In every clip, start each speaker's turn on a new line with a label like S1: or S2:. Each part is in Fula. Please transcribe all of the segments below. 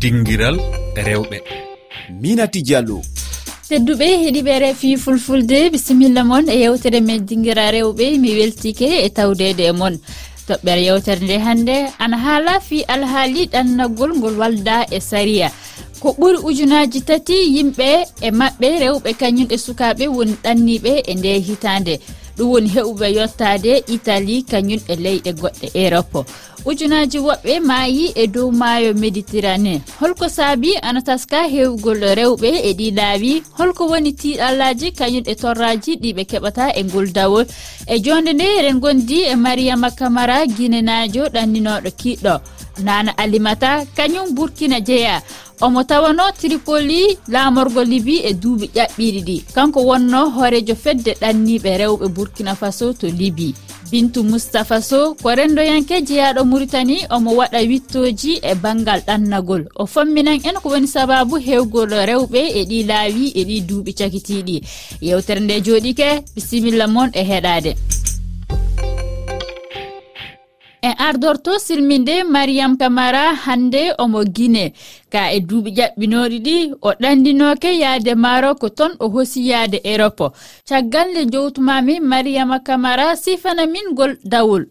S1: dinguiral rewɓe.
S2: Minati diallo.
S3: Tedduɓe heeɗiɓe refi fulfulde. Bisimilla moon e yewtere men dinguira rewɓe mi weltike e tawdede e moon toɓɓere yewtere nde hannde ana haala fi alhaali ɗannagol ngol walda e saria ko ɓuri ujunaji tati yimɓe e maɓɓe rewɓe kañum e sukaɓe woni ɗanniɓe e nde hitande ɗum woni heɓuɓe yettade italie kañum e leyɗe goɗɗe e europe. Ujunaji woɓɓe maayi e dow maayo méditerranéen holko saabi ana taska hewgol rewɓe e ɗi laawi holko woni tiɗallaji kañum e torraji ɗi ɓe keɓata e ngol dawol. E jonde nde eɗen gondi e mariama camara guinenajo ɗanninoɗo kiɗɗo. nana alimata kañum burkina jeeya omo tawano tripoli laamorgo libi e duuɓi ƴaɓɓiɗi ɗi. Kanko wonno hoorejo fedde ɗanniɓe rewɓe burkina faso to libi. Bintu moustapha sow ko rendoyanke jeeyaɗo muritani omo waɗa wittoji e banggal ɗannagol. O famminan en ko woni sababu hewgol rewɓe e ɗi laawi e ɗi duuɓi cakitiɗi yewtere nde jooɗike bisimilla moon e heɗade en ardorto silminde mariyam camara hande omo guine ka e duuɓi ƴaɓɓinoɗi ɗi o ɗandinoke yaade maro ko ton o hosi yaade europe. Caggal nde jowtumami mariama camara sifana min gol dawol.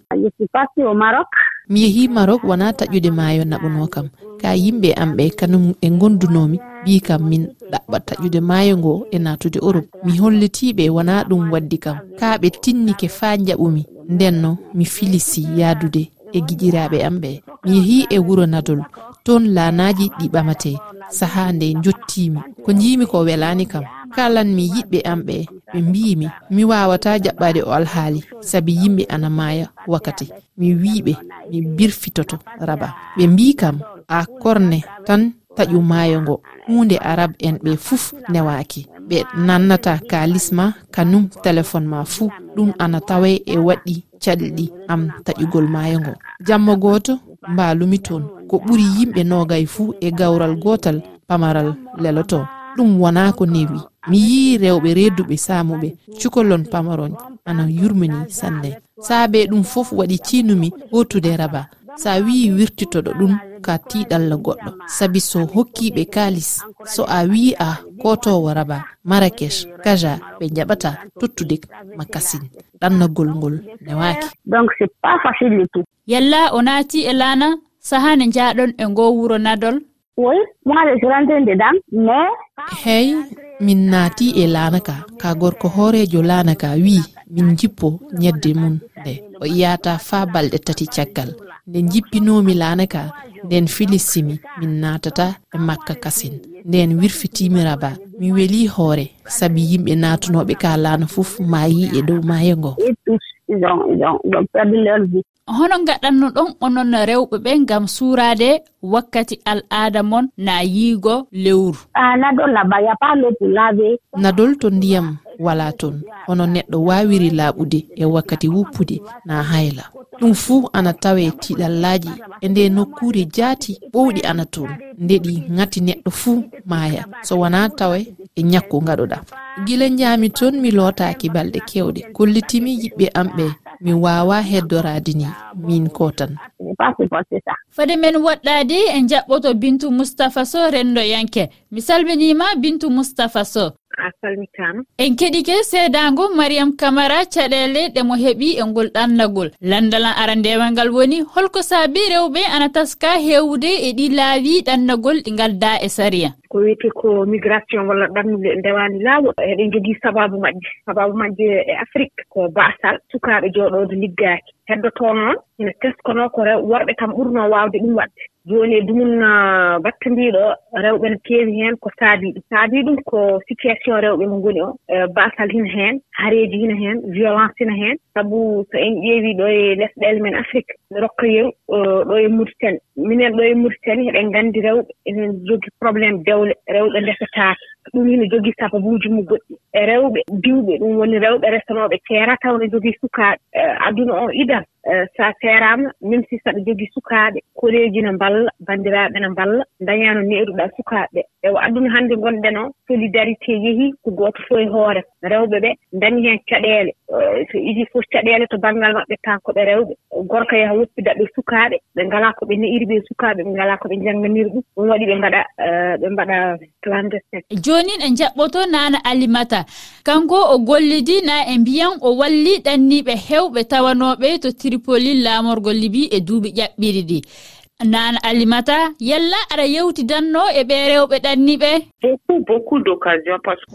S4: Mi yehi marok wona taƴude maayo naɓuno kam. Ka yimɓe am ɓe kanum e gondunomi mbi kam min ɗaɓɓa taƴude maayo ngo e natude europe. Mi hollitiɓe wona ɗum waddi kam. Ka ɓe tinnike faa jaɓumi ndenno mi filisi yaadude e giƴiraaɓe am ɓe. Mi yehi e wuro nadol toon laanaji ɗi ɓamate saha nde jottimi ko jiimi ko welani kam. Kalanmi yiɓɓe am ɓe ɓe mbimi mi wawata jaɓɓade o alhaali saabi yimɓe ana maaya wakkati. Mi wiɓe mi birfitoto raba. Ɓe mbi kam a korne tan taƴu maayo ngo. hunde arab en ɓe fuf newaki ɓe nannata kalisma kanum téléphone ma fuu. Ɗum ana tawe e waɗɗi caɗɗi am taƴugol maayo ngo. Jamma gooto mbalumi toon. Ko ɓuri yimɓe nogay fuu e gawral gotal pamaral leloto. Ɗum wona ko newi mi yii rewɓe redduɓe samuɓe cukolon pamaron ana yurmini sanne saabe ɗum fof waɗi tiinumi hotude raba. Sa wi wirtitoɗo ɗum hokka tiɗalla goɗɗo. Sabi so hokkiɓe kalis so a wi'i a kotowo raba marakech kaja ɓe jaɓata tottude makasin ɗannagol ngol newaki
S3: yalla o naati e laana sahane jaɗon e ngo wuro nadol?
S4: Hey min naati e laana ka. Ka gorko hoorejo laana ka wi'i min jippo ñedde mum nde. O iyata faa balɗe tati caggal. Nde jippinomi laana ka. nden filisimi min natata e makka kasin. Nden wirfitimi raba mi weeli hoore. Saabi yimɓe natunoɓe kalano fof ma e dow maayo ngo.
S3: Hono gaɗanno ɗon onon rewɓe ɓe gam suurade wakkati al aada mon na yiigo lewru.
S4: Nadol to ndiyam wala toon hono neɗɗo wawiri laaɓude e wakkati wuppude na hayla. Ɗum fuu ana tawe tiɗallaji e nde nokkure jaati ɓowɗi ana toon nde ɗi ŋati neɗɗo fuu maaya. So wona tawe e ñakku gaɗoɗa gila jami toon mi lootaki balɗe kewɗe kollitimi yiɓɓe am ɓe mi wawa heddorade ni min ko tan
S3: fade men woɗɗade e jaɓɓoto bintu moustapha so rendoyanke mi salminima bintu moustapha so
S5: a salmitama
S3: en keɗike seedango mariame camara caɗele ɗemo heeɓi e ngol ɗannagol. Landalan arandewal ngal woni holko saabi rewɓe ana taska hewde e ɗi laawi ɗannagol ɗi ngalda e saria
S5: ko wiyete ko migration walla ɗannude ndewani laawol eɗen jogii sababu majje sababu majje e afrique ko basal sukaaɓe jooɗoode liggaaki. heddotoo noon ina teskono ko rew worɓe kam ɓurnoo waawde ɗum waɗde jooni e dumun batte mbiiɗo rewɓe no keewi heen ko saabii ɗum saabii ɗum ko situation rewɓe mo ngoni o e baasal hina heen hareeji hina heen violence hina heen. Sabu so en ƴeewii ɗo e lesɗeele men afrique rokka yeru ɗo e muritani minen ɗo e muritani eɗen nganndi rewɓe enen jogii probléme dewle rewɓe ndesataake ɗum hino jogii sababuuji mum goɗɗi. E rewɓe diwɓe ɗum woni rewɓe resanooɓe ceera taw no jogii sukaaɓe. E aduna o ida tan Eh, so a seeraama même si so aɗa jogii sukaaɓe koleeji no mballa banndiraaɓe no mballa dañaano neeruɗaa sukaaɓe ɓee e o aduna hannde ngonɗen oo solidarité yehii ko gooto foye hoore. Rewɓe ɓee daña heen caɗeele. Eh, so idii fof caɗeele to baŋngal maɓɓe tan ko ɓe rewɓe. Gorko yaha woppida ɓe sukaaɓe ɓe ngalaa ko ɓe ne'iri ɓe sukaaɓe ɓe ngalaa ko ɓe jannganiri ɗum. Ɗum waɗi ɓe mbaɗa eh, ɓe mbaɗa clandestin
S3: jooni en jaɓɓoto naana alimata. Kanko o gollidi naa e mbiyan o walli ɗanniiɓe heewɓe tawanooɓe to tiri waɗi pollil laamorgol libi e duuɓi ƴaɓɓiri ɗi. Nana alimata yalla aɗa yewtidanno e ɓe rewɓe ɗanniɓe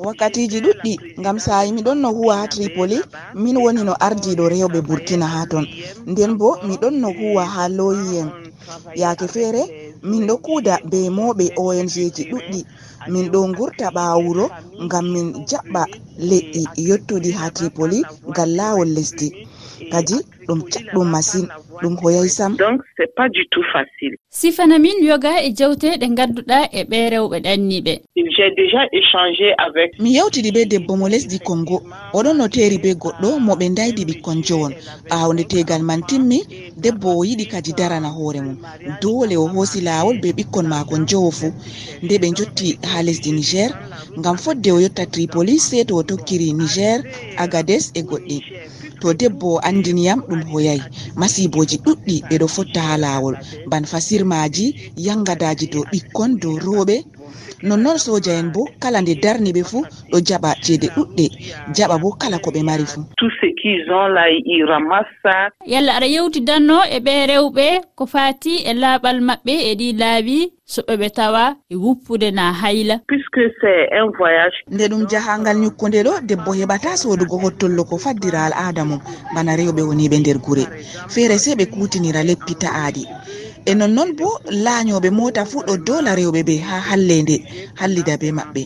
S6: wakkatiji ɗuɗɗi gam sayi miɗon no huwa ha tripoli min woni no ardiɗo rewɓe burkina ha ton nden bo miɗon no huwa ha loyien yaake feere min ɗo kuuda be mawɓe ong ji ɗuɗɗi. Min ɗo gurta ɓawo wuro gam min jaɓɓa leɗɗi yottuɗi ha tripoli ngal lawol lesdi. kadi ɗum caɗɗum masin ɗum hoyay sam.
S3: Sifana min yoga e jewteɗe gadduɗa e ɓe rewɓe ɗanniɓe.
S6: Mi yewtiɗi be debbo mo lesdi congo oɗon no teeri be goɗɗo mo ɓe daydi ɓikkon jowon awde tegal man timmi debbo o yiɗi kadi darana hoore mum. Dole o hoosi laawol be ɓikkon makon jowo fuu nde ɓe jotti ha lesdi niger ngam fodde o yotta tripoli sey to o tokkiri niger agades e goɗɗi. to debbo andiniyam ɗum hoyayi masiboji ɗuɗɗi ɓeɗo fotta ha lawol. Ban fasirmaji yangadaji dow ɓikkon dow rooɓe nonnoon soja en bo kala nde darni ɓe fuu ɗo jaɓa ceede ɗuɗɗe. Jaɓa bo kala ko ɓe mari fuu
S3: yalla aɗa yewtidanno e ɓe rewɓe ko fati e laaɓal maɓɓe e ɗi laabi soɓe ɓe tawa e wuppude na hayla.
S6: Nde ɗum jahangal ñukkunde ɗo debbo heɓata sodugo hottollo ko faddira al aada mum. Bana rewɓe woniɓe nder gure. Feere se ɓe kutinira leppi ta'aɗi e nonnoon bo laañoɓe mota fuu ɗo dola rewɓe ɓe ha hallende hallida be maɓɓe.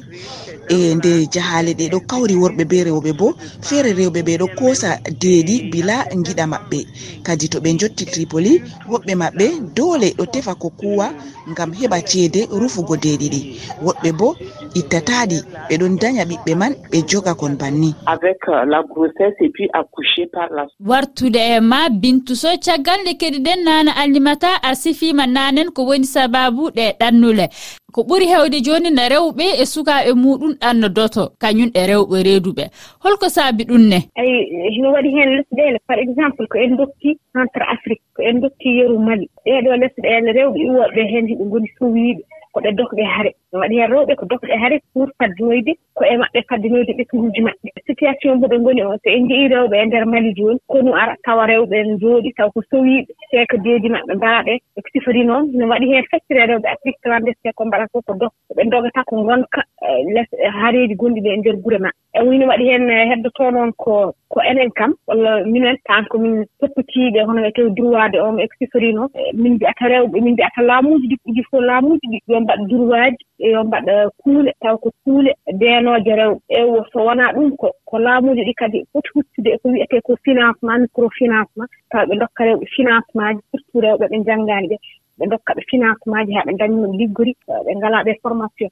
S6: E nde jahale ɗe ɗo kawri worɓe be rewɓe bo feere rewɓe ɓe ɗo koosa deeɗi bila giɗa maɓɓe. Kadi to ɓe jotti tripoli woɓɓe maɓɓe doole ɗo tefa ko kuwa ngam heɓa ceede rufugo deeɗi ɗi. Woɓɓe bo ittataɗi ɓe ɗon daña ɓiɓɓe man ɓe joga kon banni.
S5: Avec euh, la grossesse et puis accouché par la
S3: wartude e ma bintu so caggal nde kadi ɗen nana alimata as sifima nanen ko woni sababu ɗe ɗannule. Ko ɓuri hewde joni no rewɓe e sukaɓe muɗum ɗannodoto kañum e rewɓe reeduɓe. Holko saabi ɗum ne?
S5: Eyi no waɗi hen lesɗele par exemple ko en dokki centre afrique ko en dokki yeru mali. Ɗeɗo lesɗele rewɓe iwoɓe hen hiɓe goni sowiɓe koɗe dokɓe hare. waɗi hen rewɓe ko dokɗe hare pour faddinoyde ko e maɓɓe faddinoyde ɓesguji maɓɓe. Situation mbo ɓe ngoni on so en njii rewɓe e nder mali jooni konu ara tawa rewɓe en jooɗi taw ko sowiiɓe te ko deedi maɓɓe mbaɗe eko sifori noon no waɗi hen feccere e rewɓe afrique clandestin ko mbaɗa fof ko dok ɓe dogata ko ngonka e les e hareeji gonɗi ɗe e nder gure maɓɓe. E wino waɗi hen heddoto noon ko ko enen kam walla minen tan komin toppitiiɓe hono wiyete durwaade on eko sifori noon min mbiyata rewɓe min mbiyata laamuji ɗi ɗi fof laamuji ɗi yo mbaɗ durwaaji yo mbaɗa kuule taw ko kuule ndeenooje rewɓe ewo so wonaa ɗum ko ko laamuuji ɗi kadi foti huccude e ko wiyetee ko financement microfinancement taw ɓe dokka rewɓe financement ji surtout rewɓe ɓe njanngaani ɓe ɓe dokka ɓe financement ji haa ɓe daña liggori ɓe ngalaa ɓe formation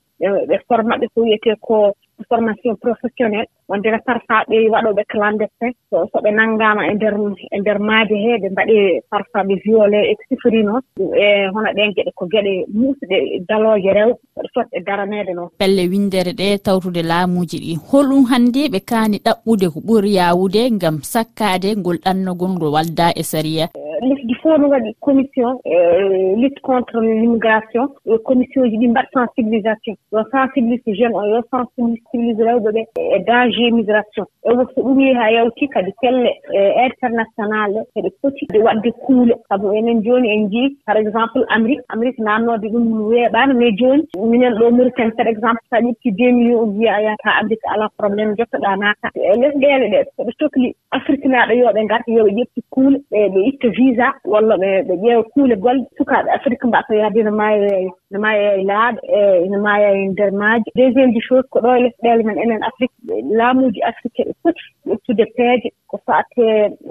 S5: ɓe forma ɓe ko wiyetee ko formation professionnel :fra wonde no parfois ɓe waɗoɓe clandestin :fra so ɓe nanngama e nder e nder maaje he ɓe mbaɗee parfois ɓe violé e sifori noon e hono ɗen geɗe ko geɗe muusɗe galooje rewɓe mbeɗa fotɓe daraneede noon
S3: pelle windere ɗe tawtude laamuji ɗi. Holɗum hannde ɓe kaani ɗaɓɓude ko ɓuri yawude ngam sakkade ngol ɗannogol ngol waddaa e saria
S5: lesdi fof no waɗi commission e, lutte contre l' immigration e, commission ji ɗi mbaɗ sensibilisation. Yo sensibilise jeune o yo sensibilise rewɓe ɓe e danger migration. E so ɗum yehi ha yawti kadi pelle e, international o eɗe poti waɗde kuule. Sabu enen jooni en njii par exemple amérique. Amérique naatnoode ɗum weeɓano mais jooni minen ɗo maritani par exemple sa ƴetti deux millions o wiya a yataa amérique ala probléme jottoɗa naata. E lesɗele ɗe soɓe cohli afrique naaɗo yo ɓe ngarta yo ƴetti kuule ɓe ɓe itta vi visa walla ɓe ɓe ƴeewa kuule golle sukaaɓe afrique mbaaso yahde maayo maayoya ina maaya e laaɗo e ina maaya e nder maaje deuxiéme du chose ko ɗo e lesɗele men enen afrique laamuuji afrique ɓe foti ƴettude peeje ko faate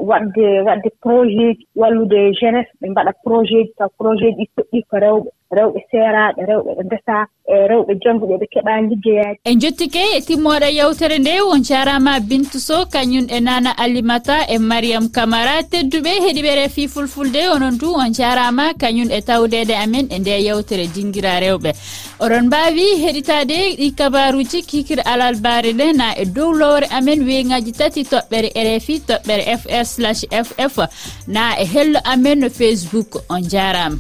S5: waɗde waɗde projet ji wallude jeunesse ɓe mbaɗa projet ji taw projet ji ɗi toɗɗii ko rewɓe rewɓe seeraaɓe rewɓe ɓe ndesa e rewɓe jannguɓe ɓe keɓaani liggeyaaji
S3: en jottike e timmoode yewtere nde on jaaraama bintu sow kañum e nana alimata e mariame camara tedduɓe heɗiɓe refi fulfulde onon du on jaaraama kañum e tawdeede amen e nde yewtere dingi bangira rewɓe. Oɗon mbawi heɗitade ɗi kabaruji kikir alal bare nde na e dow lowre amen weyngaji tati toɓɓere rfi toɓɓere fr slash ff na e hello amen no facebook on jarama